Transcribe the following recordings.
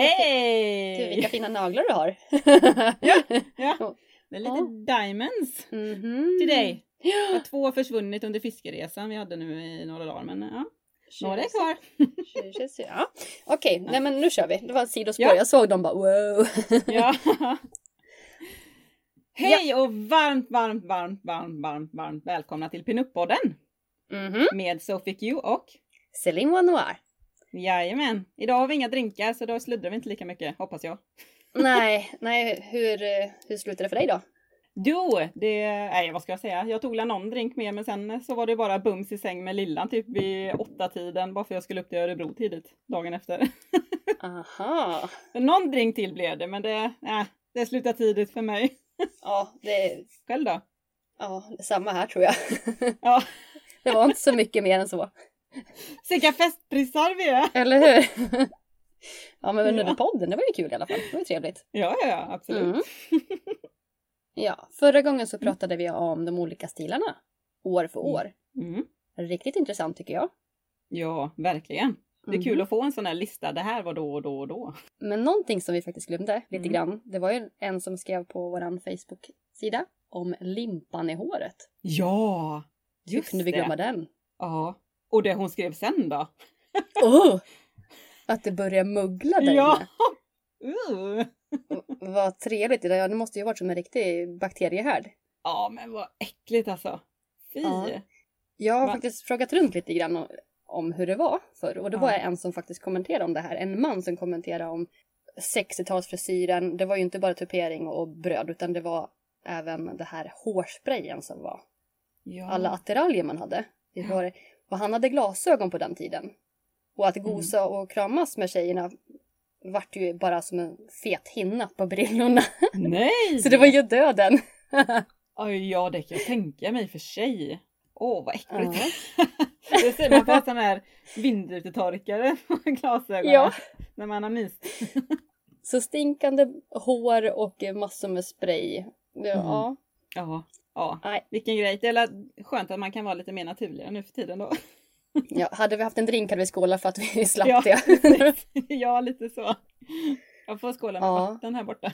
Hej! Du, vilka fina naglar du har. Ja, ja. Det är lite diamonds Mhm. till dig. Ja. Jag har två försvunnit under fiskeresan vi hade nu i några dagar men ja, några är kvar. Ja. Okej, nej men nu kör vi. Det var ett sidospår. Ja. Jag såg dem bara wow. Ja. Hej och varmt, varmt, varmt, varmt, varmt, varmt välkomna till Pinup-podden Mhm. med Sophie Q och Céline Wanoir. Jajamän. Idag har vi inga drinkar så då sluddrar vi inte lika mycket hoppas jag. nej, nej, hur, hur slutar det för dig då? Jo, det, nej vad ska jag säga, jag tog väl någon drink med men sen så var det bara bums i säng med lillan typ vid åtta tiden bara för jag skulle upp till Örebro tidigt dagen efter. Aha. Någon drink till blev det men det, äh, det slutar tidigt för mig. Ja, det, Själv då? ja, samma här tror jag. Ja, Det var inte så mycket mer än så. vilka festprissar vi är! Eller hur? Ja, men under Ja. podden, det var ju kul i alla fall. Det var ju trevligt. Ja, ja, ja, absolut. Mm. Ja, förra gången så pratade vi om de olika stilarna. År för år. Mm. Riktigt intressant tycker jag. Ja, verkligen. Det är kul att få en sån här lista. Det här var då och då och då. Men någonting som vi faktiskt glömde lite Mm. grann. Det var ju en som skrev på våran Facebook-sida om limpan i håret. Ja, Hur just kunde vi det. glömma den? Ja. Och det hon skrev sen då? Oh! Att det börjar muggla där Ja. inne. Uh. Vad trevligt. Det måste ju varit som en riktig bakteriehärd. Ja, men vad äckligt alltså. Fy. Ja. Jag har Va? faktiskt frågat runt lite grann om hur det var förr. Och det Ja. var en som faktiskt kommenterade om det här. En man som kommenterade om 60-talsfrisyren. Det var ju inte bara tupering och bröd utan det var även det här hårsprayen som var Ja. alla attiraljer man hade. Det var, och han hade glasögon på den tiden. Och att gosa och kramas med tjejerna vart ju bara som en fet hinna på brillorna. Nej! Så det var ju döden. Oj, ja, det kan jag tänka mig för sig. Åh, vad äckligt. Ja. det ser man på sån här vindrutetorkare på glasögonen. Ja. När man har myst. Så stinkande hår och massor med spray. Ja, Ja, ja. Nej. Vilken grej. Det är skönt att man kan vara lite mer naturligare nu för tiden då. ja, hade vi haft en drink hade vi skålat för att vi slapp Ja, det. precis. ja, lite så. Jag får skåla med Ja. vatten här borta.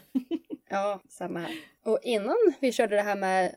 ja, samma här. Och innan vi körde det här med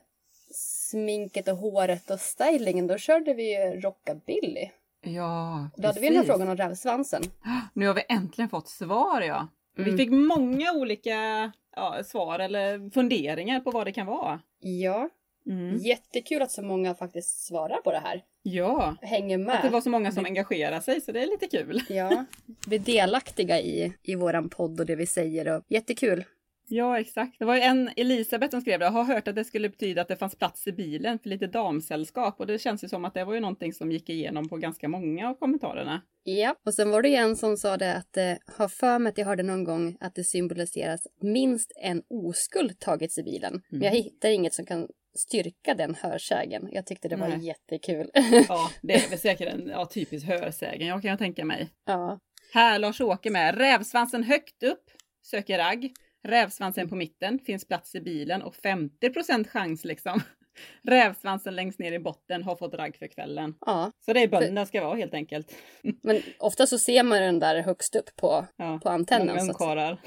sminket och håret och stylingen, då körde vi ju rockabilly. Ja, Då hade vi den här frågan om rävsvansen. Nu har vi äntligen fått svar ja. Mm. Vi fick många olika ja, svar eller funderingar på vad det kan vara. Ja, Mm. jättekul att så många faktiskt svarar på det här. Ja, Hänger med. att det var så många som engagerar sig så det är lite kul. Ja, vi är delaktiga i, i våran podd och det vi säger. Och jättekul. Ja, exakt. Det var ju en Elisabeth som skrev det. Jag har hört att det skulle betyda att det fanns plats i bilen för lite damsällskap och det känns ju som att det var ju någonting som gick igenom på ganska många av kommentarerna. Ja, och sen var det ju en som sa det att eh, har för mig att jag hörde någon gång att det symboliseras minst en oskuld tagits i bilen. Men jag hittar inget som kan styrka den hörsägen. Jag tyckte det var Nej. jättekul. Ja, det är väl säkert en ja, typisk hörsägen, jag kan jag tänka mig. ja. Här Lars-Åke med. Rävsvansen högt upp, söker ragg. Rävsvansen på mitten, finns plats i bilen och 50% chans liksom. Rävsvansen längst ner i botten har fått ragg för kvällen. ja, Så det är bönderna ska vara helt enkelt. men ofta så ser man den där högst upp på, Ja, på antennen. många Så att,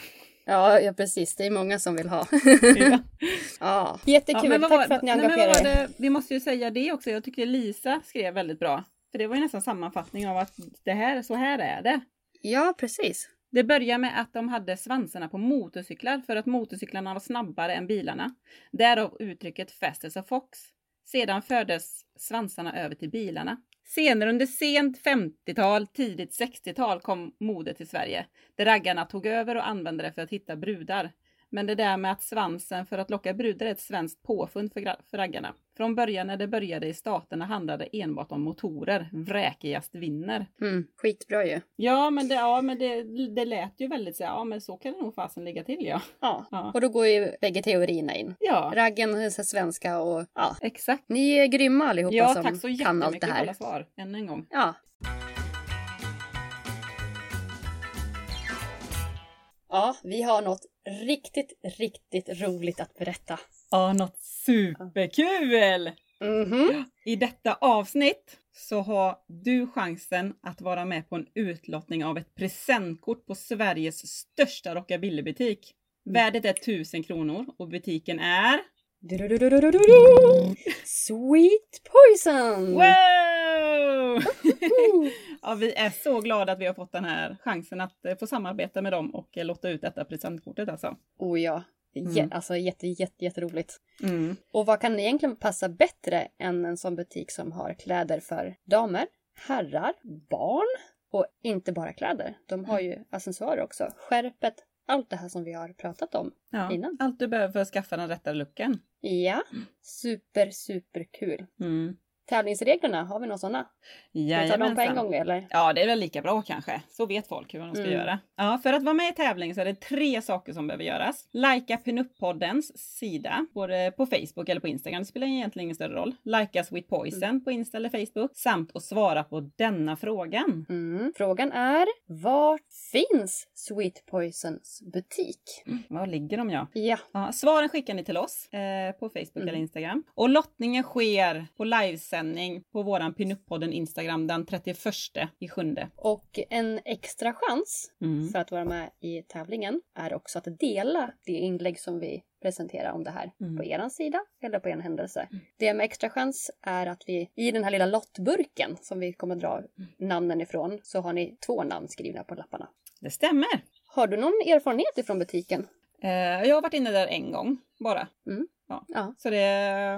ja, ja, precis. Det är många som vill ha. Ja. ja, jättekul. vad Tack var- för att ni engagerar er. Vi måste ju säga det också. Jag tycker Lisa skrev väldigt bra. För det var ju nästan sammanfattning av att det här, så här är det. Ja, precis. Det börjar med att de hade svansarna på motorcyklar för att motorcyklarna var snabbare än bilarna. Därav uttrycket fast as a fox. Sedan fördes svansarna över till bilarna. Senare under sent 50-tal, tidigt 60-tal kom modet till Sverige. Där raggarna tog över och använde det för att hitta brudar. Men det där med att svansen för att locka brudar är ett svenskt påfund för, för raggarna. Från början när det började i staterna handlade det enbart om motorer. Vräkigast vinner. Mm, skitbra ju. Ja, men det, ja, men det, det lät ju väldigt så, ja men så kan det nog fasen ligga till ja. Ja. Ja. Och då går ju bägge teorierna in. Ja, Raggen, är så svenska och ja. exakt. Ni är grymma allihopa Ja, som tack så kan allt jättemycket det för här. alla svar. Än en gång. Ja. Ja, vi har något riktigt, riktigt roligt att berätta. Ja, något superkul! Mhm. I detta avsnitt så har du chansen att vara med på en utlottning av ett presentkort på Sveriges största rockabillybutik. Värdet är 1000 kronor och butiken är... Du-du-du-du-du-du-du. Sweet Poison! Wow! Mm. ja, vi är så glada att vi har fått den här chansen att eh, få samarbeta med dem och eh, lotta ut detta presentkortet alltså. Oh ja. Mm. Alltså jätte, jätte, jätteroligt. Mm. Och vad kan egentligen passa bättre än en sån butik som har kläder för damer, herrar, barn och inte bara kläder. De har ju accessoarer också. Skärpet, allt det här som vi har pratat om Ja, innan. allt du behöver för att skaffa den rätta looken. Ja, super, super kul. Mm. Tävlingsreglerna, har vi några sådana? Ska vi ta dem på en Jajamensan. gång eller? Ja, det är väl lika bra kanske. Så vet folk hur de ska Mm. göra. Ja, för att vara med i tävling så är det tre saker som behöver göras. Lika Pinup-poddens sida, både på Facebook eller på Instagram. Det spelar egentligen ingen större roll. Lika Sweet Poison Mm. på Insta eller Facebook. Samt att svara på denna frågan. Mm. Frågan är, vart finns Sweet Poisons butik? Var ligger de ja? Ja, Ja, svaren skickar ni till oss eh, på Facebook Mm. eller Instagram. Och lottningen sker på livesändning på våran Pinup-podden Instagram den 31 i sjunde. och en extra chans Mm. för att vara med i tävlingen är också att dela det inlägg som vi presenterar om det här Mm. på er sida eller på en händelse. Det med extra chans är att vi i den här lilla lottburken som vi kommer dra namnen ifrån så har ni två namn skrivna på lapparna. Det stämmer. Har du någon erfarenhet ifrån butiken? Eh, jag har varit inne där en gång bara. Ja. Så det,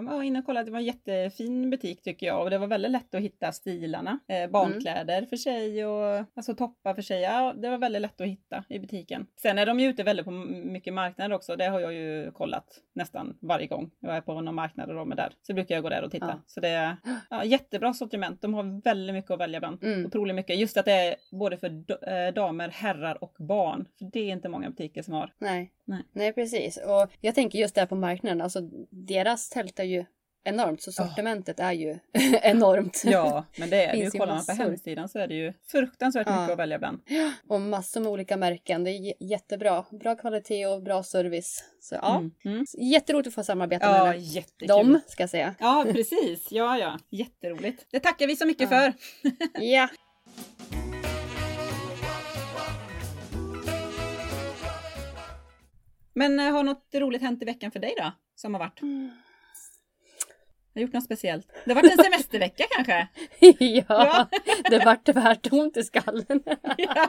ja, inne och kollade, det var en jättefin butik tycker jag och det var väldigt lätt att hitta stilarna. Eh, barnkläder för sig och alltså toppar för sig. Ja, det var väldigt lätt att hitta i butiken. Sen är de ju ute väldigt på mycket marknader också. Det har jag ju kollat nästan varje gång jag är på någon marknad och de är där. Så brukar jag gå där och titta. Ja. Så det är ja, jättebra sortiment. De har väldigt mycket att välja bland. Mm. Otroligt mycket. Just att det är både för eh, damer, herrar och barn. För det är inte många butiker som har. Nej. Nej. Nej, precis. Och jag tänker just där på marknaden, alltså deras tält är ju enormt så sortimentet är ju enormt. Ja, men det är det ju. Kollar man på hemsidan så är det ju fruktansvärt Ja. mycket att välja bland. Och massor med olika märken. Det är jättebra. Bra kvalitet och bra service. Så ja, Mm. Mm. jätteroligt att få samarbeta Ja, med jättekul. dem, ska jag säga. Ja, precis. Ja, ja. Jätteroligt. Det tackar vi så mycket Ja. för. Ja. Men eh, har något roligt hänt i veckan för dig då? Som har varit? Har gjort något speciellt? Det har varit en semestervecka kanske? ja, Ja. det vart tvärtomt i skallen. Ja.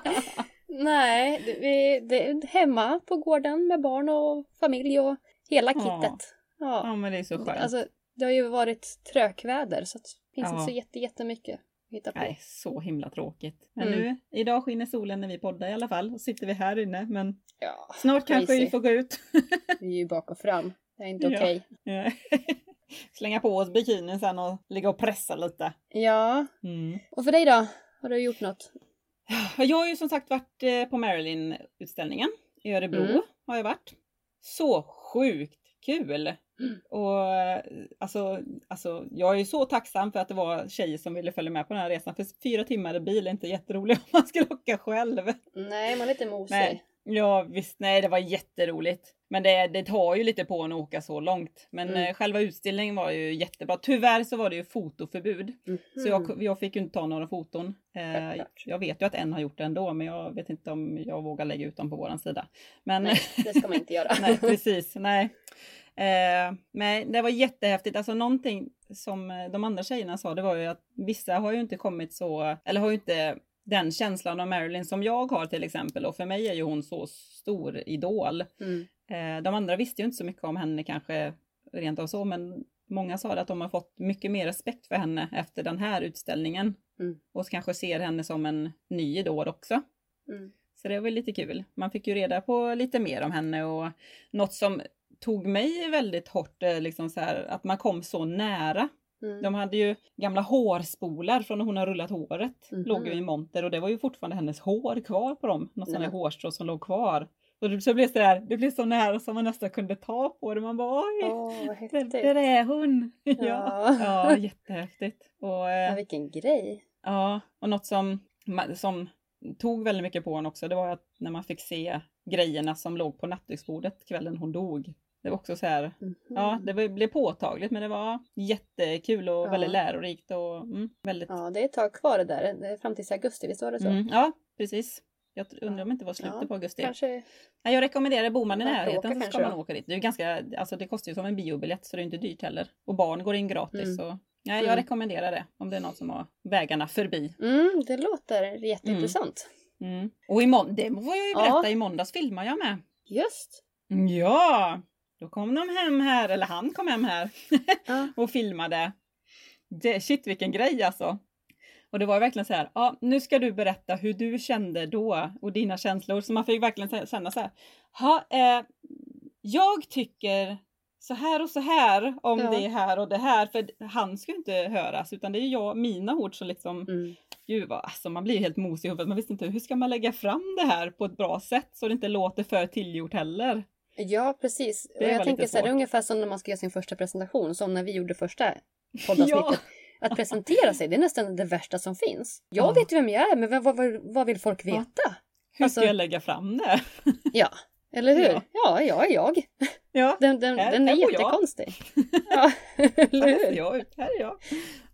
Nej, vi, det är hemma på gården med barn och familj och hela kittet. Ja. ja, men det är så skönt. Alltså, det har ju varit trökväder så det finns inte så jätte, jättemycket hitta på. Nej, så himla tråkigt. Men Mm. nu, idag skiner solen när vi poddar i alla fall. Och sitter vi här inne, men Ja, snart kanske vi får gå ut. vi är ju bak och fram. Det är inte okej. Ja. Slänga på oss bikinin sen och ligga och pressa lite. Ja, Mm. och för dig då? Har du gjort något? Ja, Jag har ju som sagt varit eh, på Marilyn-utställningen i Örebro. Mm. Har jag varit. Så sjukt kul! Och eh, alltså, alltså, jag är så tacksam för att det var tjejer som ville följa med på den här resan. För fyra timmar i bil är inte jätteroligt om man ska åka själv. Nej, man är lite mosig. Nej. Ja visst, nej det var jätteroligt. Men det, det tar ju lite på en att åka så långt. Men Mm. eh, själva utställningen var ju jättebra. Tyvärr så var det ju fotoförbud. Mhm. Så jag, jag fick ju inte ta några foton. Eh, jag vet ju att en har gjort det ändå men jag vet inte om jag vågar lägga ut dem på våran sida. Men Nej, det ska man inte göra. nej precis, nej. Eh, men det var jättehäftigt, alltså någonting som eh, de andra tjejerna sa det var ju att vissa har ju inte kommit så, eller har ju inte den känslan av Marilyn som jag har till exempel och för mig är ju hon så stor idol. Mm. Eh, de andra visste ju inte så mycket om henne kanske rent av så men många sa att de har fått mycket mer respekt för henne efter den här utställningen. Mm. Och kanske ser henne som en ny idol också. Mm. Så det var lite kul. Man fick ju reda på lite mer om henne och något som tog mig väldigt hårt, eh, liksom så här, att man kom så nära. Mm. De hade ju gamla hårspolar från när hon har rullat håret. Mhm. Låg ju i monter och det var ju fortfarande hennes hår kvar på dem. Något sånt där hårstrå som låg kvar. Och det, så blev så där, det blev så nära som man nästan kunde ta på det. Man bara oj, vad där, där är hon! ja. Ja. ja, jättehäftigt. Och, Ja, eh, vilken grej. ja, och något som, som tog väldigt mycket på henne också, det var att när man fick se grejerna som låg på nattduksbordet kvällen hon dog. Det var också så här, Mhm. ja det blev påtagligt men det var jättekul och Ja. väldigt lärorikt och mm, väldigt Ja, det är ett tag kvar det där. Fram till augusti, visst var det så? Mm, ja, precis. Jag undrar om det inte var slutet Ja, på augusti. Kanske. Nej, jag rekommenderar, bor man i närheten så ska kanske man åka dit. Det, är ganska, alltså det kostar ju som en biobiljett så det är inte dyrt heller. Och barn går in gratis. Mm. Så, nej, jag Mm. rekommenderar det om det är någon som har vägarna förbi. Mm, det låter jätteintressant. Mm. Och i mån- det får jag ju berätta, Ja. i måndags filmade jag med. Just. Ja, då kom de hem här, eller han kom hem här Ja. och filmade. Det, shit vilken grej alltså. Och det var verkligen så här, ja nu ska du berätta hur du kände då och dina känslor. Så man fick verkligen känna så här, ha, eh, jag tycker så här och så här om Ja. det här och det här. För han ska inte höras utan det är jag, mina ord som liksom, Mm. gud vad, alltså man blir helt mosig i huvudet. Man visste inte hur ska man lägga fram det här på ett bra sätt så det inte låter för tillgjort heller. Ja, precis. Det och jag tänker så här, det är ungefär som när man ska göra sin första presentation, som när vi gjorde första poddavsnittet. Ja. Att presentera sig, det är nästan det värsta som finns. Jag Ja. vet ju vem jag är, men vad, vad, vad- vill folk Ja. veta? Hur Alltså- ska jag lägga fram det? Ja, eller hur? Ja. Ja, jag är jag. Ja, Den, den, Här- den är här bor jag. jättekonstig. Ja, eller här ser hur? jag här är jag.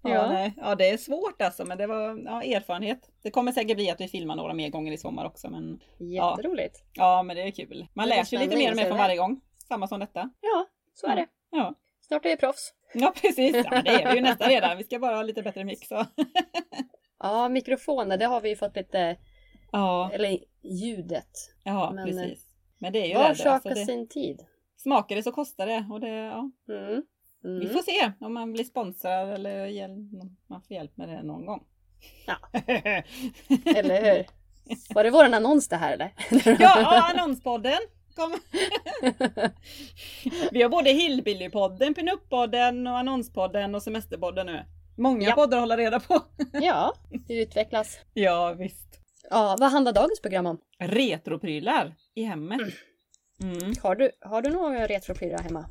Ja, Ja. Nej, ja, det är svårt alltså, men det var ja, erfarenhet. Det kommer säkert bli att vi filmar några mer gånger i sommar också, men Jätteroligt. ja, men det är kul. Man lär sig lite mer och mer från varje gång. Samma som detta. Ja, så är det. Ja, Snart är vi proffs. ja precis. Ja, det är vi ju nästan redan. Vi ska bara ha lite bättre mix. Så. Ja, mikrofoner, det har vi ju fått lite, Ja, eller ljudet. ja Men, precis. Men det är ju Var sak Alltså, det sin tid. smakar det så kostar det. Och det ja, Mm. Vi Mm. får se om man blir sponsrad eller man får hjälp med det någon gång. Ja. Eller hur? Var det våran annons det här eller? ja, ja, annonspodden! Kom. Vi har både Hillbillypodden, Pinup-podden och Annonspodden och Semesterpodden nu. Många Ja. poddar att hålla reda på. ja, det utvecklas. Ja, visst. Ja, vad handlar dagens program om? Retroprylar i hemmet. Mm. Har du, har du några retroprylar hemma?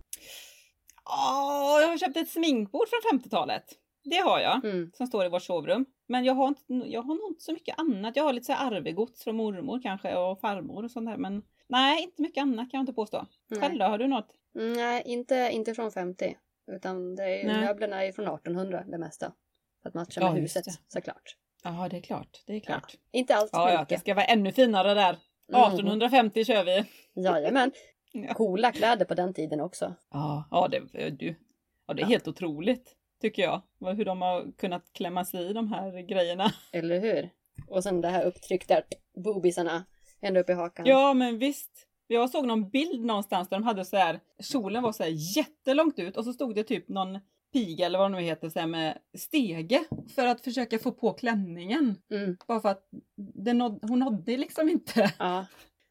Åh, jag har köpt ett sminkbord från 50-talet. Det har jag. Mm. Som står i vårt sovrum. Men jag har, inte, jag har nog inte så mycket annat. Jag har lite så här arvegods från mormor kanske och farmor och sånt där. Men nej, inte mycket annat kan jag inte påstå. Nej. Själv då, har du något? Mm, Nej, inte, inte från 50. Utan det är, Nej. möblerna är från 1800 det mesta. För att matcha Ja, med just huset såklart. Ja, det är klart. Det är klart. Inte allt Ja, ja, det mycket. ska vara ännu finare där. Mm. 1850 kör vi. Jajamän. Ja, Coola kläder på den tiden också. ja, ja, det, du. ja det är Ja. helt otroligt. Tycker jag. Hur de har kunnat klämma sig i de här grejerna. Eller hur? Och sen det här upptryckta boobisarna ända upp i hakan. Ja, men visst. Jag såg någon bild någonstans där de hade så här, kjolen var så här jättelångt ut och så stod det typ någon piga eller vad det nu heter så här med stege för att försöka få på klänningen. Mm, Bara för att nåd, hon nådde liksom inte. ja.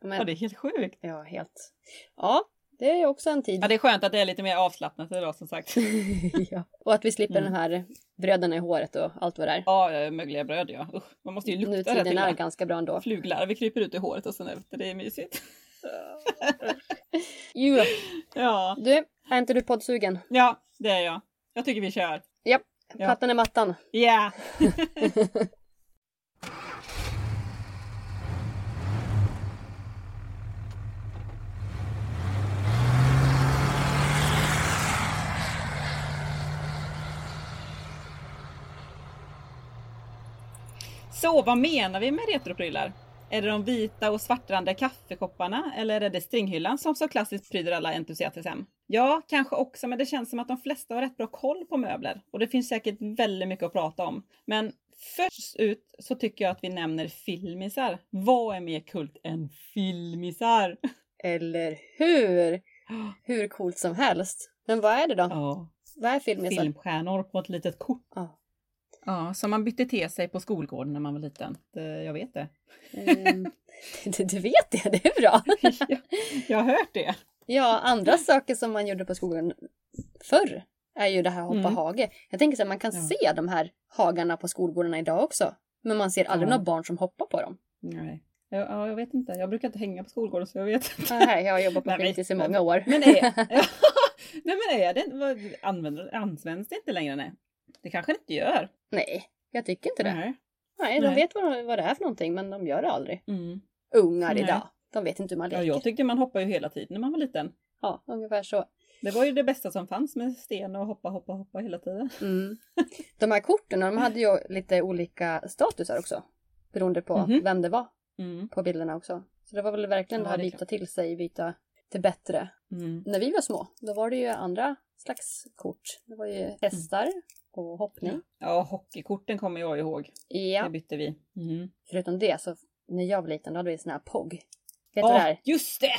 Men, Ja, det är helt sjukt. ja, helt. Ja, det är också en tid. Ja, det är skönt att det är lite mer avslappnat idag som sagt. ja. Och att vi slipper Mm. de här bröderna i håret och allt vad det är. Ja, mögliga bröd ja. Usch, man måste ju lukta det till är ganska bra ändå. Fluglarver kryper ut i håret och sen efter, det är mysigt. Jo, Ja, du, är inte du poddsugen? ja, det är jag. Jag tycker vi kör. Japp, Ja. plattan i mattan. Ja! Så vad menar vi med retroprylar? Är det de vita och svartrandiga kaffekopparna eller är det stringhyllan som så klassiskt pryder alla entusiasters hem? Ja, kanske också, men det känns som att de flesta har rätt bra koll på möbler och det finns säkert väldigt mycket att prata om. Men först ut så tycker jag att vi nämner filmisar. Vad är mer kult än filmisar? Eller hur? Hur coolt som helst. Men vad är det då? Ja, Vad är filmisar? filmstjärnor på ett litet kort. Ja. Ja, som man bytte till sig på skolgården när man var liten. Jag vet det. Ehm, du, vet det, det är bra. jag, jag har hört det. Ja, andra saker som man gjorde på skolan förr är ju det här hoppa Mm. hage. Jag tänker så att man kan Ja. se de här hagarna på skolgårdarna idag också. Men man ser aldrig Ja. några barn som hoppar på dem. Nej. Ja, ja, jag vet inte. Jag brukar inte hänga på skolgården så jag vet inte. Nej, jag har jobbat på fritids i många år. Men är, nej, men är det använder, används det inte längre? Nej. Det kanske det inte gör. Nej, jag tycker inte det. Nej. Nej, de Nej. vet vad, vad det är för någonting men de gör det aldrig. Mm. Ungar Nej. idag, de vet inte hur man Ja, leker. jag tyckte man hoppade ju hela tiden när man var liten. Ja, ungefär så. Det var ju det bästa som fanns med sten och hoppa, hoppa, hoppa hela tiden. Mm. De här korten, de hade ju lite olika statusar också. Beroende på Mhm. vem det var Mm. på bilderna också. Så det var väl verkligen Ja, det här byta till sig, byta till bättre. Mm. När vi var små, då var det ju andra slags kort. Det var ju hästar och hoppning. Ja, hockeykorten kommer jag ihåg. Ja, Det bytte vi. Mm. förutom det så när jag var liten då hade vi sån här POG. Vet Ja, det här? just det!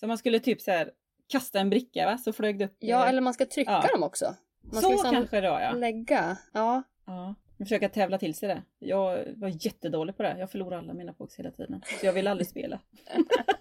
Så man skulle typ så här kasta en bricka va, så flög det upp. Ja, eller man ska trycka Ja. dem också. Man så liksom kanske det var ja. lägga. Ja, ja. Försöka tävla till sig det. Jag var jättedålig på det. Jag förlorade alla mina pogs hela tiden. Så jag ville aldrig spela.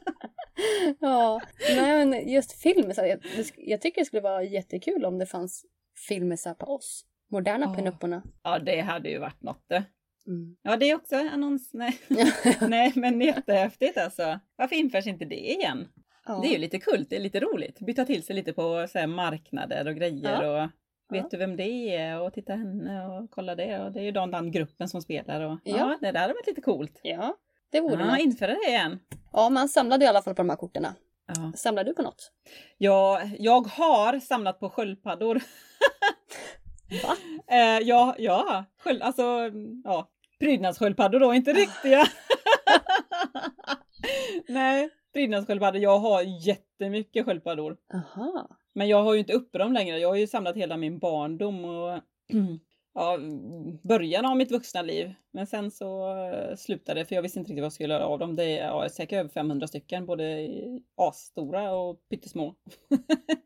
ja. Nej, men just filmisar. Jag, jag tycker det skulle vara jättekul om det fanns filmisar på oss. Moderna Ja. pinupporna. Ja, det hade ju varit något det. Mm. Ja, det är också annons. Nej, Nej men jättehäftigt alltså. Varför införs inte det igen? ja. Det är ju lite kul, det är lite roligt. Byta till sig lite på så här, marknader och grejer och vet Ja. du vem det är och titta henne och kolla det och det är ju den, den gruppen som spelar och ja, Ja. det där hade varit lite coolt. ja, det vore Ja, något. införa det igen. Ja, man samlade i alla fall på de här korten. Ja. Samlar du på något? Ja, jag har samlat på sköldpaddor. Va? Eh, ja, ja, sköld, alltså ja, prydnadssköldpaddor då, inte riktiga. Nej, prydnadssköldpaddor. Jag har jättemycket sköldpaddor. Aha. Men jag har ju inte uppe dem längre. Jag har ju samlat hela min barndom och ja, början av mitt vuxna liv. Men sen så eh, slutade det för jag visste inte riktigt vad jag skulle göra av dem. Det är ja, säkert över 500 stycken, både asstora och pyttesmå.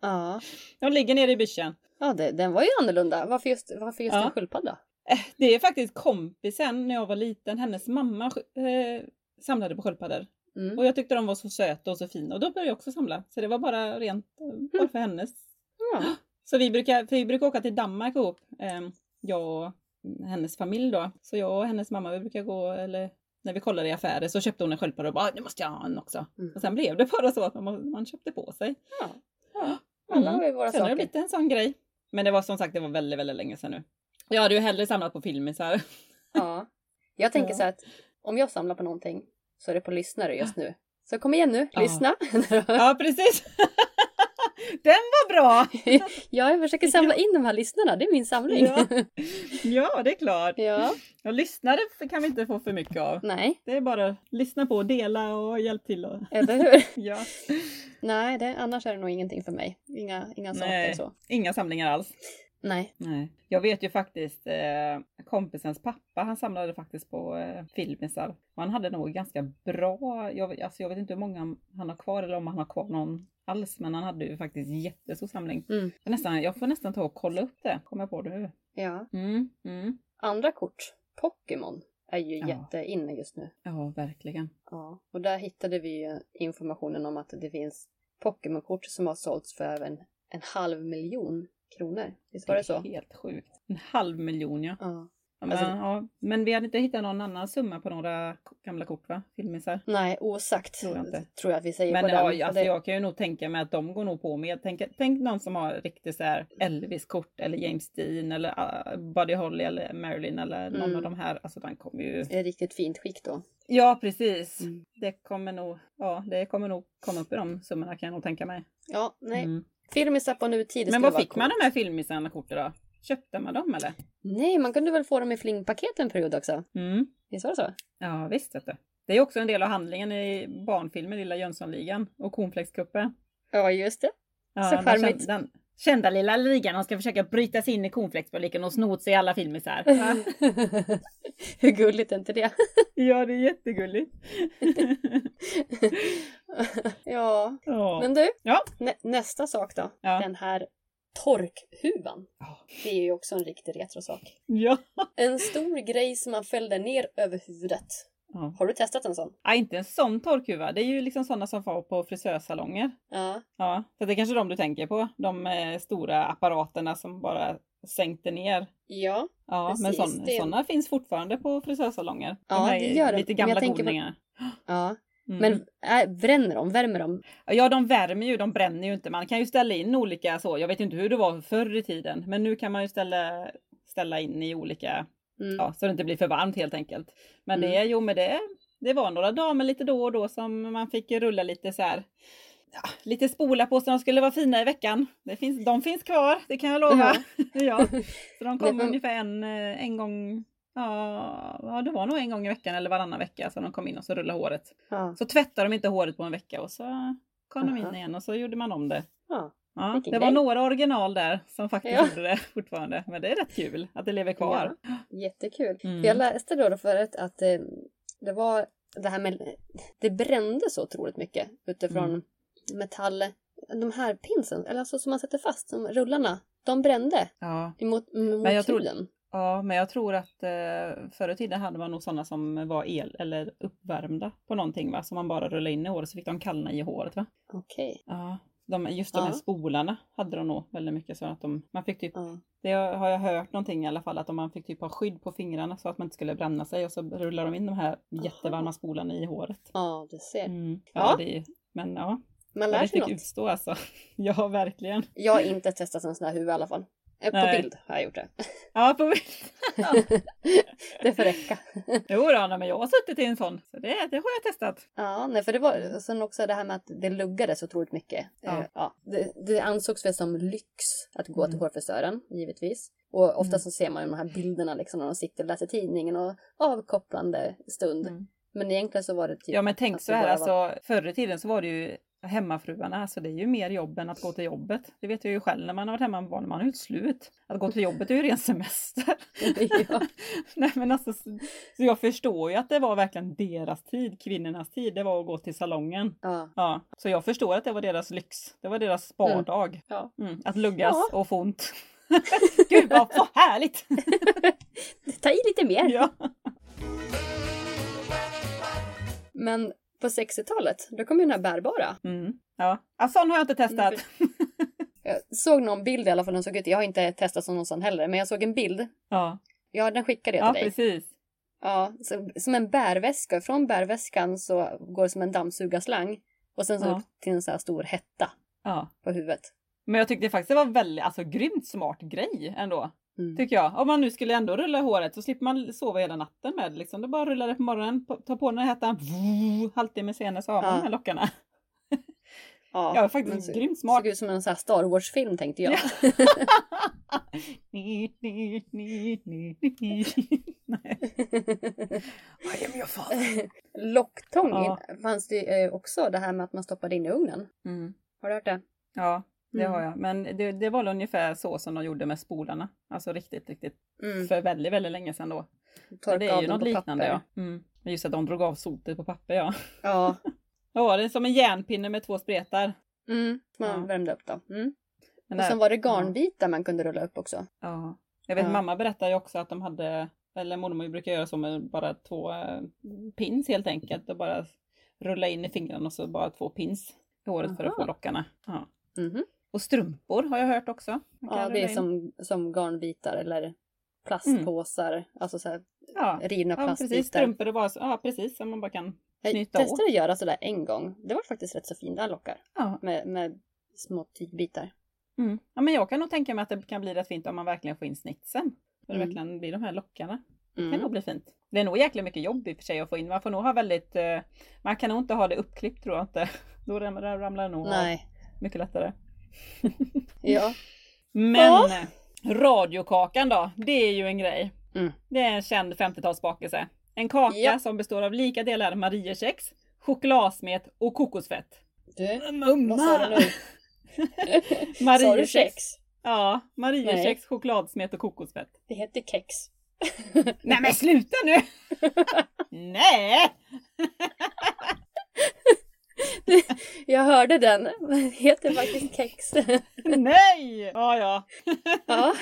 Ja. De ligger nere i byschen. Ja, det, den var ju annorlunda. Varför just, varför just Ja. en sköldpadda? Eh, Det är faktiskt kompisen när jag var liten, hennes mamma eh, samlade på sköldpaddor. Mm. Och jag tyckte de var så söta och så fina och då började jag också samla. Så det var bara rent eh, bara för hennes. Ja. Så vi brukar, för vi brukar åka till Danmark ihop, eh, jag och hennes familj då. Så jag och hennes mamma vi brukar gå, eller när vi kollade i affärer så köpte hon en sköldpadda och bara "Ah, nu måste jag ha en också. Mm. Och sen blev det bara så att man, man köpte på sig. ja. ja. Alla har ju våra Sen har det saker. blivit en sån grej. Men det var som sagt, det var väldigt, väldigt länge sedan nu. Jag hade ju hellre samlat på filmisar. Ja. Jag tänker Ja. så att om jag samlar på någonting så är det på lyssnare just nu. Så kom igen nu, Ja. lyssna. Ja, precis. Den var bra! ja, jag försöker samla in de här lyssnarna. Det är min samling. Ja. Ja, det är klart. ja. Och lyssnare kan vi inte få för mycket av. Nej, Det är bara att lyssna på, dela och hjälp till. Och... eller hur? Ja. Nej, det, annars är det nog ingenting för mig. Inga, inga saker Nej, så. inga samlingar alls. Nej. Nej. Jag vet ju faktiskt eh, kompisens pappa, han samlade faktiskt på eh, filmisar. Han hade nog ganska bra, jag, alltså jag vet inte hur många han har kvar eller om han har kvar någon alls, men han hade ju faktiskt jättestor samling. Mm. Jag, nästan, jag får nästan ta och kolla upp det, kommer jag på det nu. Ja. Mm, mm. Andra kort, Pokémon, är ju Ja. jätteinne just nu. Ja, verkligen. Ja. Och där hittade vi ju informationen om att det finns Pokémon-kort som har sålts för över en, en halv miljon kronor. Visst var det så? är Helt sjukt. En halv miljon ja. Ja. Ja, men, Alltså- ja. men vi hade inte hittat någon annan summa på några gamla kort va? Filmisar. Nej, osagt Tror jag inte. tror jag att vi säger Men på den. ja, Och alltså, det, jag kan ju nog tänka mig att de går nog på med. Tänk, tänk någon som har riktigt så Elvis-kort eller James Dean eller uh, Buddy Holly eller Marilyn eller någon Mm. av de här. Alltså den kommer ju. är riktigt fint skick då. Ja precis. Mm. Det kommer nog, ja det kommer nog komma upp i de summorna kan jag nog tänka mig. Ja, nej. Mm. Filmisar på nutid. Men vad fick man de här filmisarna korten då? Köpte man dem eller? Nej, man kunde väl få dem i flingpaket en period också? Mm. Visst var det så? Ja visst vet du. Det är också en del av handlingen i barnfilmen Lilla Jönssonligan och Cornflakescupen. Ja, just det. Ja, Så charmigt. Den kända lilla ligan, de ska försöka bryta sig in i cornflakesfabriken och sno åt sig alla filmisar. Hur gulligt är inte det? ja, det är jättegulligt. ja, ja. men du. Ja. Nä- nästa sak då. Ja. Den här Torkhuvan. Det är ju också en riktig retrosak. Ja. En stor grej som man fällde ner över huvudet. Ja. Har du testat en sån? Ja, inte en sån torkhuva. Det är ju liksom sådana som får på frisörsalonger. Ja. Ja, så det är kanske de du tänker på. De eh, stora apparaterna som bara sänkte ner. Ja. Ja, Precis, men sån, det- sådana finns fortfarande på frisörsalonger. Ja, de här det gör det. lite gamla tänker på- ja. Mm. Men äh, bränner de? Värmer de? Ja, de värmer ju, de bränner ju inte. Man kan ju ställa in olika så. Jag vet inte hur det var förr i tiden, men nu kan man ju ställa, ställa in i olika, Mm. ja, så det inte blir för varmt helt enkelt. Men Mm. det, jo men det, det var några damer lite då och då som man fick rulla lite så här. Ja, lite spola på så de skulle vara fina i veckan. Det finns, de finns kvar, det kan jag lova. Ja. Så de kommer men- ungefär en, eh, en gång, ja, ja det var nog en gång i veckan eller varannan vecka som de kom in och så rullade håret. Ja. Så tvättade de inte håret på en vecka och så kom de in igen och så gjorde man om det. ja. Ja, det var några original där som faktiskt Ja. gjorde det fortfarande. Men det är rätt kul att det lever kvar. Jättekul. Mm. Jag läste då förut att eh, det var det här med... Det brände så otroligt mycket utifrån Mm. metall... De här pinsen, eller alltså som man sätter fast, som rullarna, de brände Ja. emot, mot Men jag tror- ja, men jag tror att eh, förr i tiden hade man nog sådana som var el eller uppvärmda på någonting va? Som man bara rullade in i håret så fick de kallna i håret va? Okej. Ja. De, just de här spolarna hade de nog väldigt mycket så att de, man fick typ, det har jag hört någonting i alla fall, att om man fick typ ha skydd på fingrarna så att man inte skulle bränna sig och så rullar de in de här jättevarma spolarna i håret. ja, du ser. Mm. Ja. Ja, är, men ja, Man lär sig något. utstå alltså. Ja, verkligen. Jag har inte testat en sån här huvud i alla fall. Eh, På Nej. bild har jag gjort det. Ja, på det får räcka. Jo då, men jag har suttit i en sån. Så det, det har jag testat. Ja, nej, för det var sen också det här med att det luggade så otroligt mycket. Ja. Eh, ja, det, det ansågs väl som lyx att gå till Mm. hårfrisören, givetvis. Och ofta Mm. så ser man ju de här bilderna liksom när de sitter och läser tidningen och avkopplande stund. Mm. Men egentligen så var det typ... Ja, men tänk så här, bara var- alltså förr i tiden så var det ju hemmafruarna, alltså det är ju mer jobb än att gå till jobbet. Det vet jag ju själv när man har varit hemma med barn, man är ju slut. Att gå till jobbet är ju ren semester. Nej men alltså, så jag förstår ju att det var verkligen deras tid, kvinnornas tid, det var att gå till salongen. ja. Ja, så jag förstår att det var deras lyx. Det var deras spardag. Ja. Mm, att luggas Ja. och få ont. Gud vad, vad härligt! Ta i lite mer! Men på 60-talet, då kom ju den här bärbara. Mm, ja. ja, sån har jag inte testat. Jag såg någon bild i alla fall, den såg ut. Jag har inte testat någon sån heller, men jag såg en bild. Ja, Ja, den skickade jag ja till dig. precis. Ja, så, som en bärväska. Från bärväskan så går det som en dammsugarslang. Och sen så Ja. upp till en så här stor hetta Ja. på huvudet. Men jag tyckte faktiskt det var väldigt, alltså grymt smart grej ändå. Mm. Tycker jag. Om man nu skulle ändå rulla håret så slipper man sova hela natten med det, liksom. Det är bara att rulla det på morgonen, på- ta på den här hettan, halvtimme senare så har man Ja. de här lockarna. Ja, Ja, faktiskt men så- grymt smart. Såg ut som en så här Star Wars-film tänkte jag. Ni, ni, ni, ni, ni. Nej. I am your father. Locktång Ja. fanns det eh, också, det här med att man stoppade in i ugnen. Mm. Har du hört det? Ja, det Mm. har jag. Men det, det var ungefär så som de gjorde med spolarna. Alltså riktigt, riktigt. Mm. För väldigt, väldigt länge sedan då. Torka det är ju något liknande papper. ja. Mm. Men Just att de drog av sotet på papper ja. Ja. Ja, det är som en järnpinne med två spretar. Mm. Man Ja. värmde upp då. Mm. Men Och där- sen var det garnbitar man kunde rulla upp också. Ja. Jag vet Ja. mamma berättade ju också att de hade, eller mormor brukar göra så med bara två eh, pins helt enkelt och bara rulla in i fingrarna och så bara två pins i håret för att Aha. få lockarna. Ja. Mhm. Och strumpor har jag hört också. Ja, det är som, som garnbitar eller plastpåsar. Alltså så här ja. rivna ja, precis. Strumpor är bara så, ja precis som man bara kan Jag knyta åt. testade att göra sådär en gång. Det var faktiskt rätt så fina lockar. Ja. Med, med små tygbitar. Mm. ja, men jag kan nog tänka mig att det kan bli rätt fint om man verkligen får in snitsen. Det Mm. verkligen blir de här lockarna. Det kan Mm. nog bli fint. Det är nog jäkla mycket jobb i och för sig att få in. Man får nog ha väldigt, eh, man kan nog inte ha det uppklippt tror jag inte. Då ramlar, det nog Nej. mycket lättare. Ja. Men Ja. radiokakan då, det är ju en grej. Mm. Det är en känd 50-talsbake. En kaka Ja. som består av lika delar Mariekex, chokladsmet och kokosfett. Du, Mumma! vad sa du nu? Sa du Mariekex. kex? Ja. Mariekex, chokladsmet och kokosfett. Det heter kex. Nej men sluta nu! Nej! Jag hörde den. Den heter faktiskt kex. Nej! Ja, ja. Ja.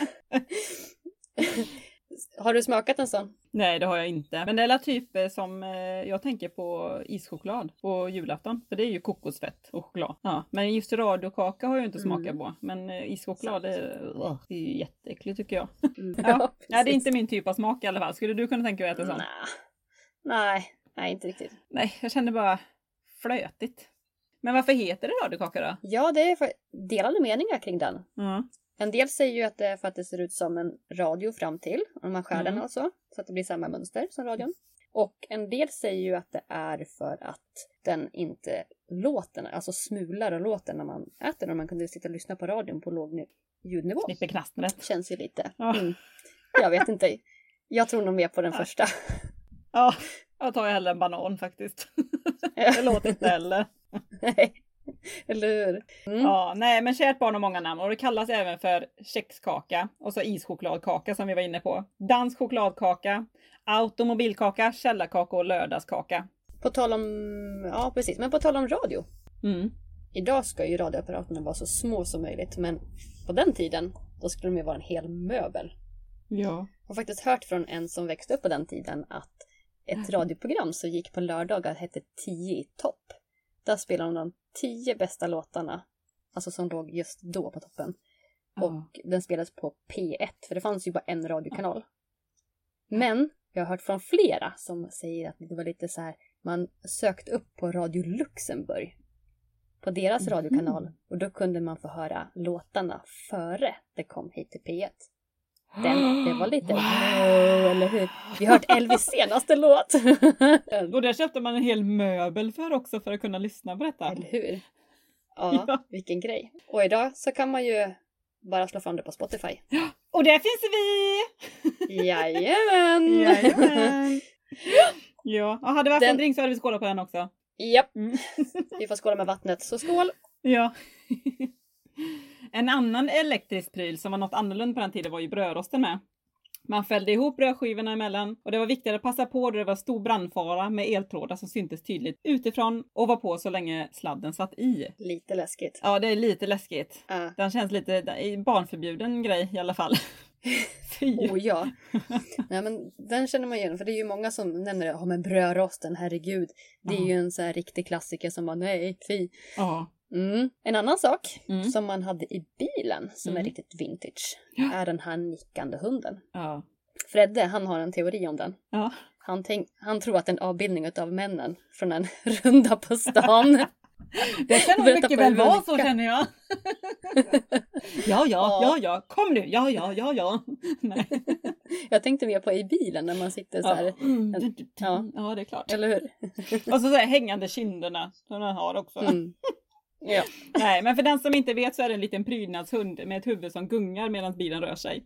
Har du smakat en sån? Nej, det har jag inte. Men det är typ eh, som eh, jag tänker på ischoklad på julafton. För det är ju kokosfett och choklad. Ja, men just radiokaka har jag inte smakat Mm. på. Men eh, ischoklad, det, är- ugh, det är ju jätteäckligt tycker jag. Mm. Ja. Nej, det är inte min typ av smak i alla fall. Skulle du kunna tänka dig att äta sånt? Nä. Nej, nej inte riktigt. Nej, jag kände bara flötigt. Men varför heter det radiokaka då? Ja, det är delade meningar kring den. Ja. En del säger ju att det är för att det ser ut som en radio fram till, om man skär den Mm. alltså, så att det blir samma mönster som radion. Och en del säger ju att det är för att den inte låter, alltså smular och låter när man äter den. Man kunde sitta och lyssna på radion på låg ni- ljudnivå. Slipper knastret. Känns ju lite. Ja. Mm. Jag vet inte. Jag tror nog mer på den första. Ja, jag tar ju hellre en banan faktiskt. det låter inte heller. Nej. Eller hur? Mm. Ja, nej men kärt barn har många namn och det kallas även för kexkaka och så ischokladkaka som vi var inne på. Dansk chokladkaka, automobilkaka, källarkaka och lördagskaka. På tal om, ja precis, men på tal om radio. Mm. Idag ska ju radioapparaterna vara så små som möjligt, men på den tiden, då skulle de ju vara en hel möbel. Ja. Jag har faktiskt hört från en som växte upp på den tiden att ett radioprogram som gick på lördagar hette 10 i topp. Där spelade de de 10 bästa låtarna, alltså som låg just då på toppen. Och den spelades på P1, för det fanns ju bara en radiokanal. Men jag har hört från flera som säger att det var lite så här, man sökt upp på Radio Luxemburg. På deras Mhm. radiokanal. Och då kunde man få höra låtarna före det kom hit till P1. Den, det var lite wow, eller hur? Vi har hört Elvis senaste låt. Och där köpte man en hel möbel för också för att kunna lyssna på detta. eller hur? Ja, Ja. vilken grej. Och idag så kan man ju bara slå fram det på Spotify. Och där finns vi! Jajamän! Jajamän! Ja, och hade vi haft Den- en drink så hade vi skålat på den också. Japp, Mm. vi får skåla med vattnet. Så skål! Ja. En annan elektrisk pryl som var något annorlunda på den tiden var ju brödrosten med. Man fällde ihop brödskivorna emellan och det var viktigt att passa på då det var stor brandfara med eltrådar som syntes tydligt utifrån och var på så länge sladden satt i. Lite läskigt. Ja, det är lite läskigt. Ah. Den känns lite barnförbjuden grej i alla fall. Fy! Oh ja. Nej men den känner man igen för det är ju många som nämner det. Ja men brödrosten, herregud. Det är Ja. ju en sån här riktig klassiker som bara nej, fy. Ja. Mm. En annan sak Mm. som man hade i bilen som är Mm. riktigt vintage Ja. är den här nickande hunden. Ja. Fredde, han har en teori om den. Ja. Han, tänk, han tror att det är en avbildning av männen från en runda på stan. Det kan nog mycket väl vara så känner jag. Ja, ja, Ja. ja, kom nu, ja, ja, ja, ja. Nej. Jag tänkte mer på i bilen när man sitter så här. Ja. Mm. Ja. ja, det är klart. Eller hur? Och så, så här, hängande kinderna som den har också. Mm. Ja. Nej, men för den som inte vet så är det en liten prydnadshund med ett huvud som gungar medan bilen rör sig.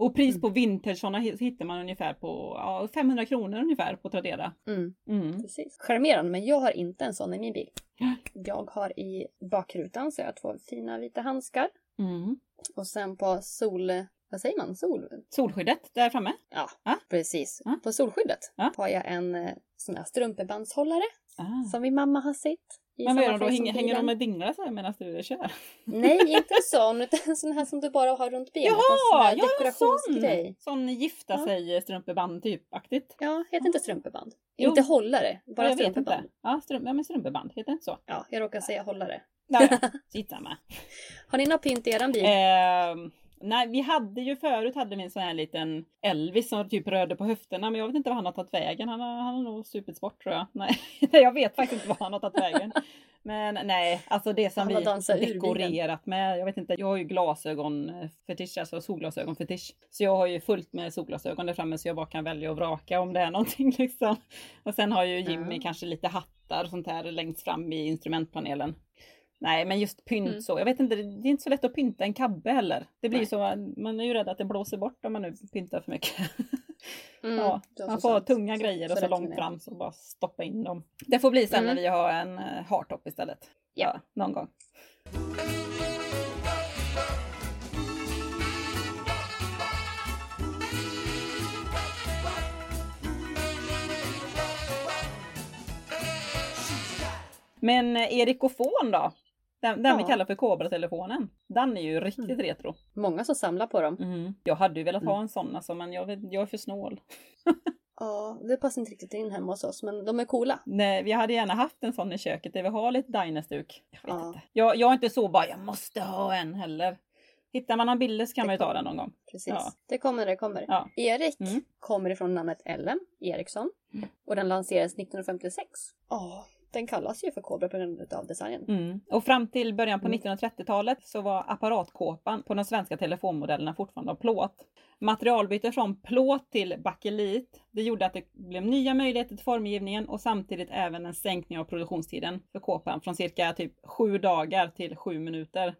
Och pris Mm. på vintage sådana hittar man ungefär på ja, 500 kronor ungefär på Tradera. Mm. Mm. Precis. Charmerande, men jag har inte en sån i min bil. Ja. Jag har i bakrutan så jag har två fina vita handskar. Mm. Och sen på sol... Vad säger man? Sol? Solskyddet där framme. Ja, Ja. precis. Ja. På solskyddet Ja. har jag en eh, sån här strumpebandshållare Ah. som min mamma har sitt. Men vad gör de då? Hänger, hänger de med dinglar så här medan du kör? Nej, inte en sån, utan en sån här som du bara har runt benet. en sån Jaha! Ja, en sån! Sån gifta Ja. sig strumpeband typ-aktigt. Ja, heter inte strumpeband. Jo. Inte hållare, bara Ja, strumpeband. inte. Ja, strump, ja men strumpeband, heter det inte så? Ja, jag råkar säga hållare. Ja, ja. Sitt samma. Har ni något pynt i eran bil? Ehm, nej, vi hade ju förut hade vi en sån här liten Elvis som typ rörde på höfterna, men jag vet inte vad han har tagit vägen. Han har, han har nog supit bort tror jag. Nej, jag vet faktiskt inte vad han har tagit vägen. Men nej, alltså det som vi dekorerat med. Jag vet inte, jag har ju glasögonfetisch, alltså solglasögonfetisch. Så jag har ju fullt med solglasögon där framme så jag bara kan välja och vraka om det är någonting liksom. Och sen har ju Jimmy Ja. kanske lite hattar och sånt här längst fram i instrumentpanelen. Nej, men just pynt Mm. så. Jag vet inte, det är inte så lätt att pynta en kabbe heller. Det blir ju så, man är ju rädd att det blåser bort om man nu pyntar för mycket. Mm, ja, man så får sant. tunga grejer Så och så rätt långt fram så bara stoppa in dem. Det får bli sen Mm. när vi har en uh, hardtop istället. Ja. någon gång. Men eh, Erikofon då? Den, den vi Ja. kallar för Cobra-telefonen. Den är ju riktigt Mm. retro. Många som samlar på dem. Mm. Jag hade ju velat ha Mm. en sån alltså, men jag, jag är för snål. Ja, det passar inte riktigt in hemma hos oss, men de är coola. Nej, vi hade gärna haft en sån i köket där vi har lite Dynastuk. Jag vet Ja. inte. Jag, jag är inte så bara, jag måste ha en heller. Hittar man någon bilder så kan Det man ju ta den någon gång. Precis. Ja. Det kommer, det kommer. Ja. Erik Mm. kommer ifrån namnet Ellen Eriksson Mm. och den lanserades 1956. Ja, den kallas ju för Cobra på grund av designen. Mm. Och fram till början på Mm. 1930-talet så var apparatkåpan på de svenska telefonmodellerna fortfarande av plåt. Materialbyte från plåt till bakelit, det gjorde att det blev nya möjligheter till formgivningen och samtidigt även en sänkning av produktionstiden för kåpan från cirka typ sju dagar till sju minuter.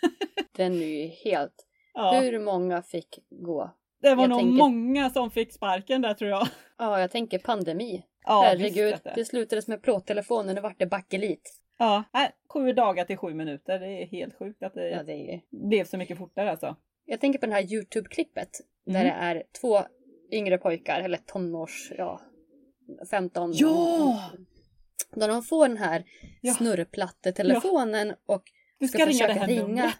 Den är ju helt... Ja, Hur många fick gå? det var jag nog tänker- många som fick sparken där tror jag. Ja, jag tänker pandemi. Ja, Herregud, visst det slutades med plåttelefoner, nu vart det bakelit. Ja, nej, sju dagar till sju minuter. Det är helt sjukt att det Ja, det är blev så mycket fortare alltså. Jag tänker på det här Youtube-klippet där Mm. det är två yngre pojkar, eller tonårs, ja, 15. Ja! Där de får den här Ja. snurrplattetelefonen och Du ska ska, ringa försöka ringa. numret.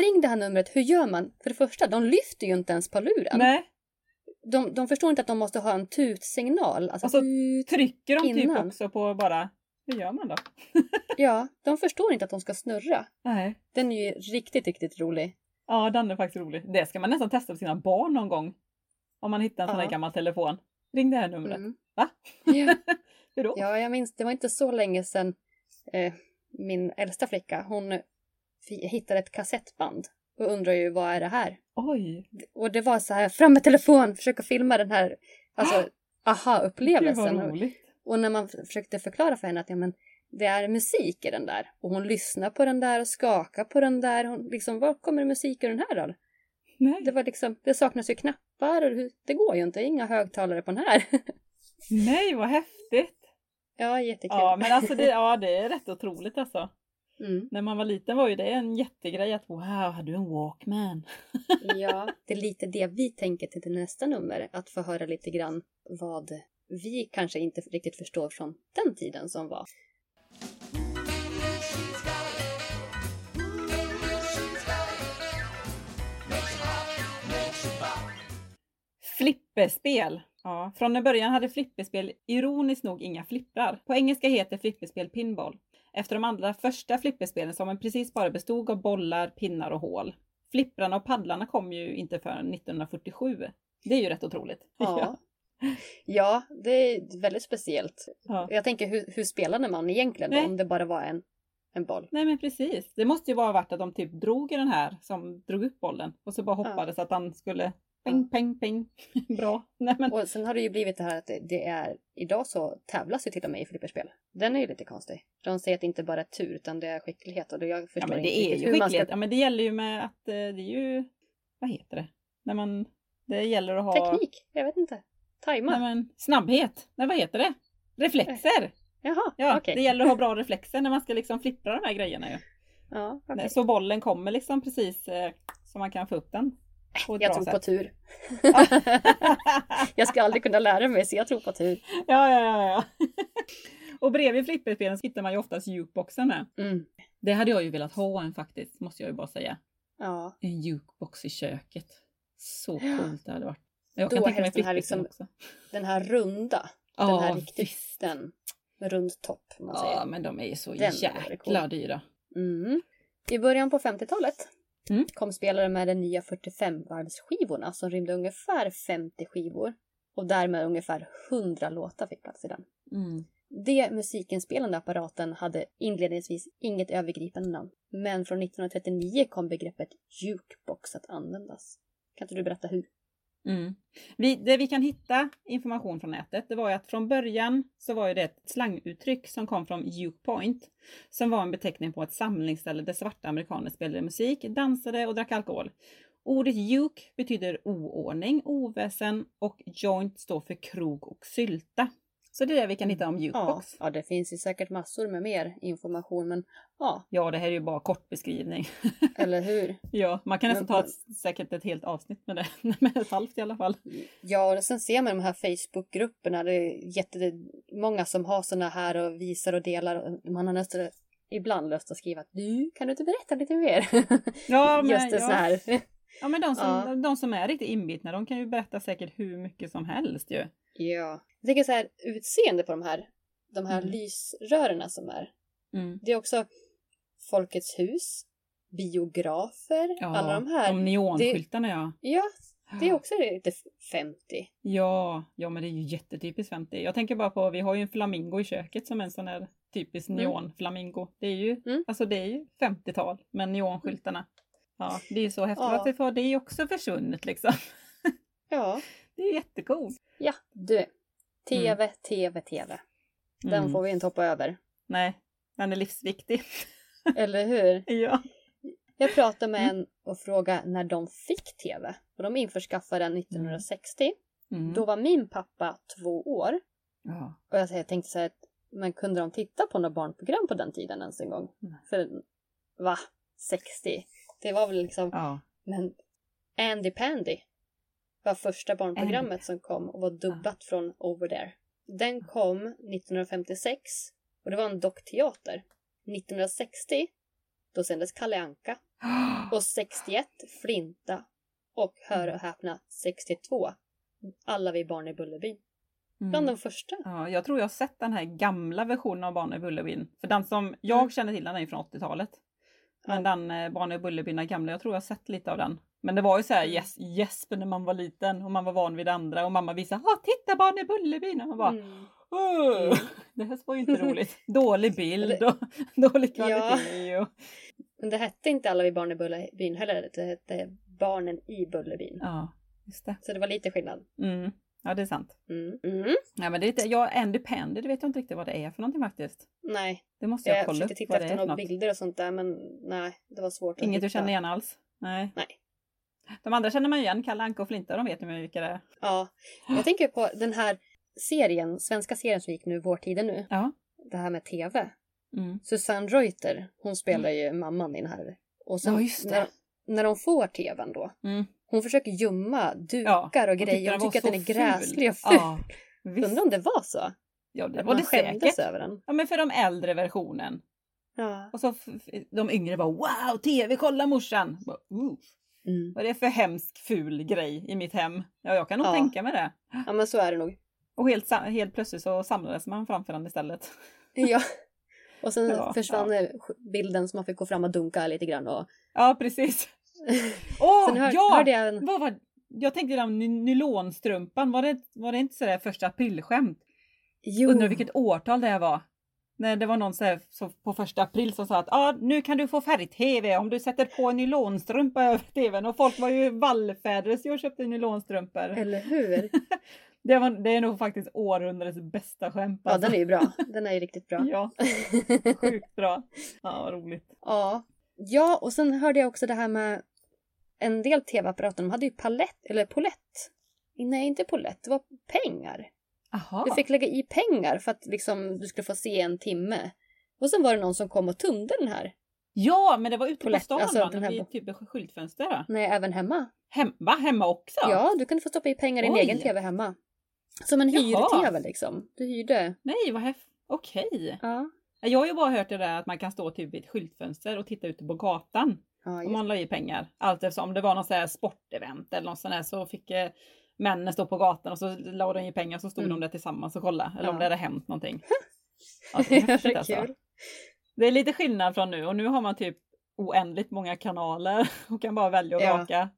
ring det här numret. Hur gör man? För det första, de lyfter ju inte ens på luren. Nej, De, de förstår inte att de måste ha en tutsignal. Alltså, Och så tut. trycker de typ Innan. också på bara, hur gör man då? Ja, de förstår inte att de ska snurra. Nej. Den är ju riktigt, riktigt rolig. Ja, den är faktiskt rolig. Det ska man nästan testa på sina barn någon gång. Om man hittar en sån här Ja. gammal telefon. Ring det här numret. Mm. Va? Ja. Hur då? Ja, jag minns, det var inte så länge sedan eh, min äldsta flicka, hon hittade ett kassettband och undrar ju vad är det här? Oj, Och det var så här, fram med telefon, försöka filma den här, alltså aha-upplevelsen. Och, när man försökte förklara för henne att ja, men, det är musik i den där och hon lyssnar på den där och skakar på den där. Hon, liksom, var kommer musik ur den här då? Nej. Det var liksom, det saknas ju knappar och det går ju inte, inga högtalare på den här. Nej, vad häftigt. ja, jättekul. Ja, men alltså det, ja, det är rätt otroligt alltså. Mm. När man var liten var ju det en jättegrej att wow, har du en Walkman? Ja, det är lite det vi tänker till nästa nummer. Att få höra lite grann vad vi kanske inte riktigt förstår från den tiden som var. Flipperspel. Ja, från början hade flipperspel ironiskt nog inga flipprar. På engelska heter flipperspel pinball. Efter de allra första flipperspelen som precis bara bestod av bollar, pinnar och hål. Flipprarna och paddlarna kom ju inte förrän 1947. Det är ju rätt otroligt. Ja. Ja, det är väldigt speciellt. Ja. Jag tänker hur, hur spelade man egentligen då, om det bara var en, en boll? Nej men precis. Det måste ju bara ha varit att de typ drog i den här som drog upp bollen och så bara hoppades att han skulle peng, peng, peng. Bra. Nej men Och sen har det ju blivit det här att det, är, idag så tävlas ju till och med i flipperspel. Den är ju lite konstig. De säger att det inte bara är tur utan det är skicklighet och jag förstår Ja men inte det är riktigt ju hur man ska... skicklighet. Ja men det gäller ju med att eh, det är ju, vad heter det? När man, det gäller att ha Teknik, jag vet inte. Tajma. Nej, men, snabbhet. Nej vad heter det? Reflexer! Jaha, Ja, okej. det gäller att ha bra reflexer när man ska liksom flippra de här grejerna ju. Ja. Nej, Så bollen kommer liksom precis eh, så man kan få upp den. På Jag tror på sätt. tur. jag ska aldrig kunna lära mig så jag tror på tur. Ja, ja, ja. ja. Och bredvid flipperspelen hittar man ju oftast jukeboxen med. Mm. Det hade jag ju velat ha en faktiskt, måste jag ju bara säga. Ja. En jukebox i köket. Så Ja. coolt det hade varit. Jag Då kan tänka mig den här liksom- också. Den här runda. den Ja, här riktigt, den. Med rund topp. Man säger. Ja, men de är ju så Den jäkla dyra. Mm. I början på 50-talet Mm. kom spelare med de nya 45-varvsskivorna som rymde ungefär 50 skivor. Och därmed ungefär 100 låtar fick plats i den. Mm. Det musikinspelande apparaten hade inledningsvis inget övergripande namn. Men från 1939 kom begreppet jukebox att användas. Kan inte du berätta hur? Mm. Vi, det vi kan hitta information från nätet, det var ju att från början så var ju det ett slanguttryck som kom från Duke Point, som var en beteckning på ett samlingsställe där svarta amerikaner spelade musik, dansade och drack alkohol. Ordet juke betyder oordning, oväsen och joint står för krog och sylta. Så det är det vi kan hitta om Ja, jukebox. ja, det finns ju säkert massor med mer information, men ja, Ja, det här är ju bara kort beskrivning. eller hur? ja, man kan Men nästan ta ett, säkert ett helt avsnitt med det, med ett halvt i alla fall. Ja, och sen ser man de här Facebookgrupperna, det är många som har såna här och visar och delar. Man har nästan ibland lust att skriva att du, kan du inte berätta lite mer? Ja, men, Just det, ja. så här. Ja men de som, Ja. de som är riktigt inbitna de kan ju berätta säkert hur mycket som helst ju. Ja. Jag tänker så här, utseende på de här, de här Mm. lysrörerna som är. Mm. Det är också Folkets hus, biografer, alla de här. De neonskyltarna ja. Ja, det är också lite 50. Ja, ja men det är ju jättetypiskt 50. Jag tänker bara på, vi har ju en flamingo i köket som en sån här typisk Mm. neonflamingo. Det är ju, Mm. alltså det är ju 50-tal med neonskyltarna. Ja, det är ju så häftigt. Ja. Varför har det också försvunnit liksom? Ja. Det är jättekoolt. Ja, du. TV, TV, TV. Den Mm. får vi inte hoppa över. Nej, den är livsviktig. Eller hur? ja. Jag pratade med en och frågade när de fick TV. Och de införskaffade den 1960. Mm. Då var min pappa två år. ja. Och jag tänkte så här, men kunde de titta på några barnprogram på den tiden ens en gång? Nej. För, va? 60? Det var väl liksom, ja. men Andy Pandy var första barnprogrammet som kom och var dubbat från Over There. Den kom 1956 och det var en dockteater. 1960 då sändes Kalle Anka och 61 Flinta och hör och häpna 62 Alla vi barn i Bullerbyn. Bland Mm. de första. Ja, jag tror jag har sett den här gamla versionen av Barn i Bullerbyn. För den som jag Mm. känner till den är ju från 80-talet. Men Ja. den eh, Barn i Bullerbyn är gamla, jag tror jag har sett lite av den. Men det var ju så här Mm. yes, när man var liten och man var van vid det andra och mamma visade ah, titta Barn i Bullerbyn! Och man bara Mm. "Åh, Mm. Det här var ju inte roligt. Dålig bild och dålig Ja. kvalitet. Och, Men det hette inte Alla vi barn i Bullerbyn heller. Det hette Barnen i Bullerbyn. ja, just det. Så det var lite skillnad. Mm. Ja, det är sant. Mm. Mm. Ja, men det är lite, ja, Andy det vet jag inte riktigt vad det är för någonting faktiskt. Nej, Det måste jag, jag kolla upp försökte titta efter några bilder och sånt där men nej, det var svårt Inget att du känner igen alls? Nej. Nej. De andra känner man ju igen, Kalle Anka och Flinta, de vet ju vilka det är. Ja, jag tänker på den här serien, svenska serien som gick nu, Vår tid är nu. Ja. Det här med TV. Mm. Susanne Reuter, hon spelar ju mamman i den här. Och sen Ja, just det. När, när de får TVn då, Mm. Hon försöker gömma dukar Ja, och grejer. Var tycker att den är gräslig och ful. Ja. Undrar om det var så? Ja, det Att var man det säkert. över den. Ja, men för de äldre versionen. Ja. Och så de yngre bara wow, tv, kolla morsan! Bara, "Ooh, Mm. Vad är det för hemsk ful grej i mitt hem? Ja, jag kan nog Ja. tänka mig det. ja, men så är det nog. Och helt, helt plötsligt så samlades man framför den istället. Ja. Och sen Ja, försvann eh, bilden så man fick gå fram och dunka lite grann. Och... Ja, precis. Åh, sen hör, ja! hörde jag en... Vad var, jag tänkte den ny- nylonstrumpan, var det, var det inte sådär första aprilskämt? Jo. Undrar vilket årtal det var. När det var någon så på första april som sa att ah, nu kan du få färg-tv om du sätter på en nylonstrumpa över tvn. Och folk var ju vallfädrus och köpte nylonstrumpor. Eller hur? Det, var, det är nog faktiskt århundradets bästa skämt. Ja, alltså. den är ju bra. Den är ju riktigt bra. Ja, sjukt bra. Ja, vad roligt. Ja. Ja, och sen hörde jag också det här med en del tv-apparater, de hade ju palett, eller polett. Nej, inte polett, det var pengar. Aha. Du fick lägga i pengar för att liksom, du skulle få se en timme. Och sen var det någon som kom och tömde den här. Ja, men det var ute på Polett, stan alltså va? den här- vi typ skyltfönster då. Nej, även hemma. Hem, va? Hemma också? Ja, du kunde få stoppa i pengar i din egen tv hemma. Som en hyr-tv liksom. Du hyrde. Nej, vad häftigt. Okej. Ja. Jag har ju bara hört det där att man kan stå typ vid ett skyltfönster och titta ute på gatan. Ja, Om man la i pengar. Allt eftersom det var någon sån här sportevent eller något sånt där så fick eh, männen stå på gatan och så la de i pengar så stod Mm. de där tillsammans och kollade. Eller om Ja. det hade hänt någonting. Ja, det, är häftigt, alltså. Det är lite skillnad från nu och nu har man typ oändligt många kanaler och kan bara välja och Ja. raka.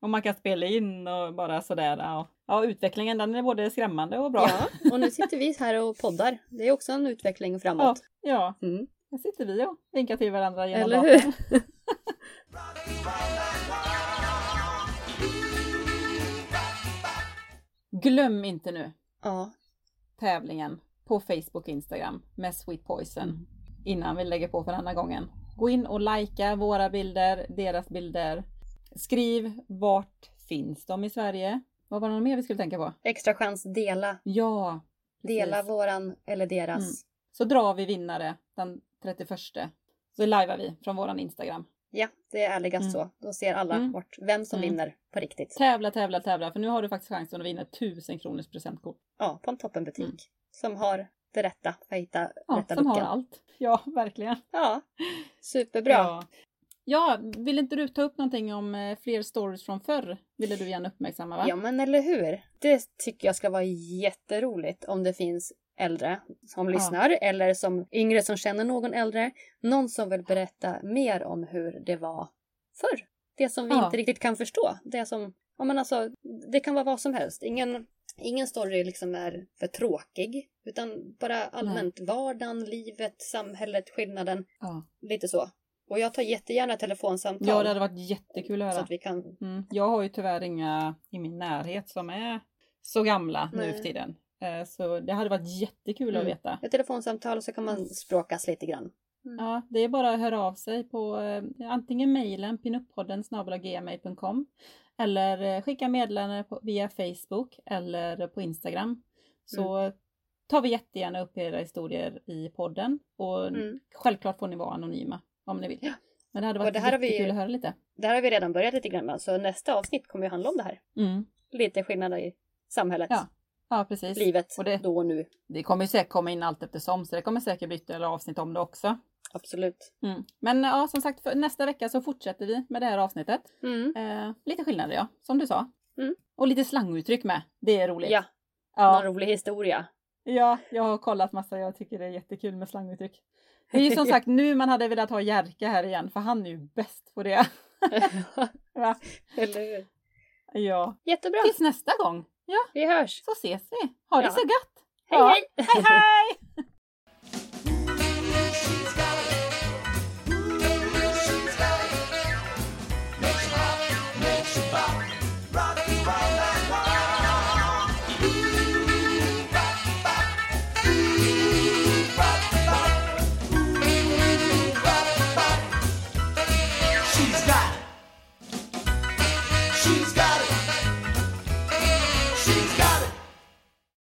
Och man kan spela in och bara sådär. Ja. Ja, utvecklingen den är både skrämmande och bra. Ja, och nu sitter vi här och poddar. Det är också en utveckling framåt. ja. Mm. Här sitter vi och vinkar till varandra genom Eller hur? Glöm inte nu Ja. tävlingen på Facebook och Instagram med Sweet Poison Mm. innan vi lägger på för denna gången. Gå in och likea våra bilder, deras bilder. Skriv vart finns de i Sverige? Vad var det något mer vi skulle tänka på? Extra chans, dela. Ja, Dela precis. våran eller deras. Mm. Så drar vi vinnare den 31. Så livear vi från våran Instagram. Ja, det är ärligast Mm. så. Då ser alla Mm. vart, vem som Mm. vinner på riktigt. Tävla, tävla, tävla. För nu har du faktiskt chansen att vinna 1000 kronors presentkort. Ja, på en toppenbutik. Mm. Som har berätta för att hitta Ja, rätta som har luckan. allt. Ja, verkligen. Ja, superbra. Ja. Ja, vill inte du ta upp någonting om eh, fler stories från förr? Ville du gärna uppmärksamma va? Ja, men eller hur? Det tycker jag ska vara jätteroligt om det finns äldre som lyssnar eller som yngre som känner någon äldre. Någon som vill berätta mer om hur det var förr. Det som vi Ja. inte riktigt kan förstå. Det som, ja men alltså, det kan vara vad som helst. Ingen, ingen story liksom är för tråkig. Utan bara allmänt vardagen, livet, samhället, skillnaden. Ja. Lite så. Och jag tar jättegärna telefonsamtal. ja, det hade varit jättekul att Så höra. att vi kan... Mm. Jag har ju tyvärr inga i min närhet som är så gamla nu Nej. för tiden. Eh, Så det hade varit jättekul att Mm. veta. Ett telefonsamtal så kan man språkas lite grann. Ja, det är bara att höra av sig på eh, antingen mejlen pinuppodden gmail.com eller eh, skicka meddelande på, via Facebook eller på Instagram. Så Mm. tar vi jättegärna upp era historier i podden och Mm. självklart får ni vara anonyma om ni vill. Ja. Men det hade Och varit det här har vi- att höra lite. Det här har vi redan börjat lite grann med, så nästa avsnitt kommer ju handla om det här. Mm. Lite skillnader i samhället, Ja, Ja, precis. livet, Och det- då och nu. Det kommer ju säkert komma in allt eftersom så det kommer säkert bli ytterligare avsnitt om det också. Absolut. Mm. Men ja, som sagt, för nästa vecka så fortsätter vi med det här avsnittet. Mm. Eh, lite skillnader ja, som du sa. Mm. Och lite slanguttryck med. Det är roligt. Ja, ja. någon rolig historia. ja, jag har kollat massa. Jag tycker det är jättekul med slanguttryck. Det är ju som sagt nu man hade velat ha Jerka här igen för han är ju bäst på det. Va? Eller hur? Ja. Jättebra, Tills nästa gång. Ja, vi hörs. så ses vi. Ha det Ja. så gött. Hej Ja. hej! Hej hej!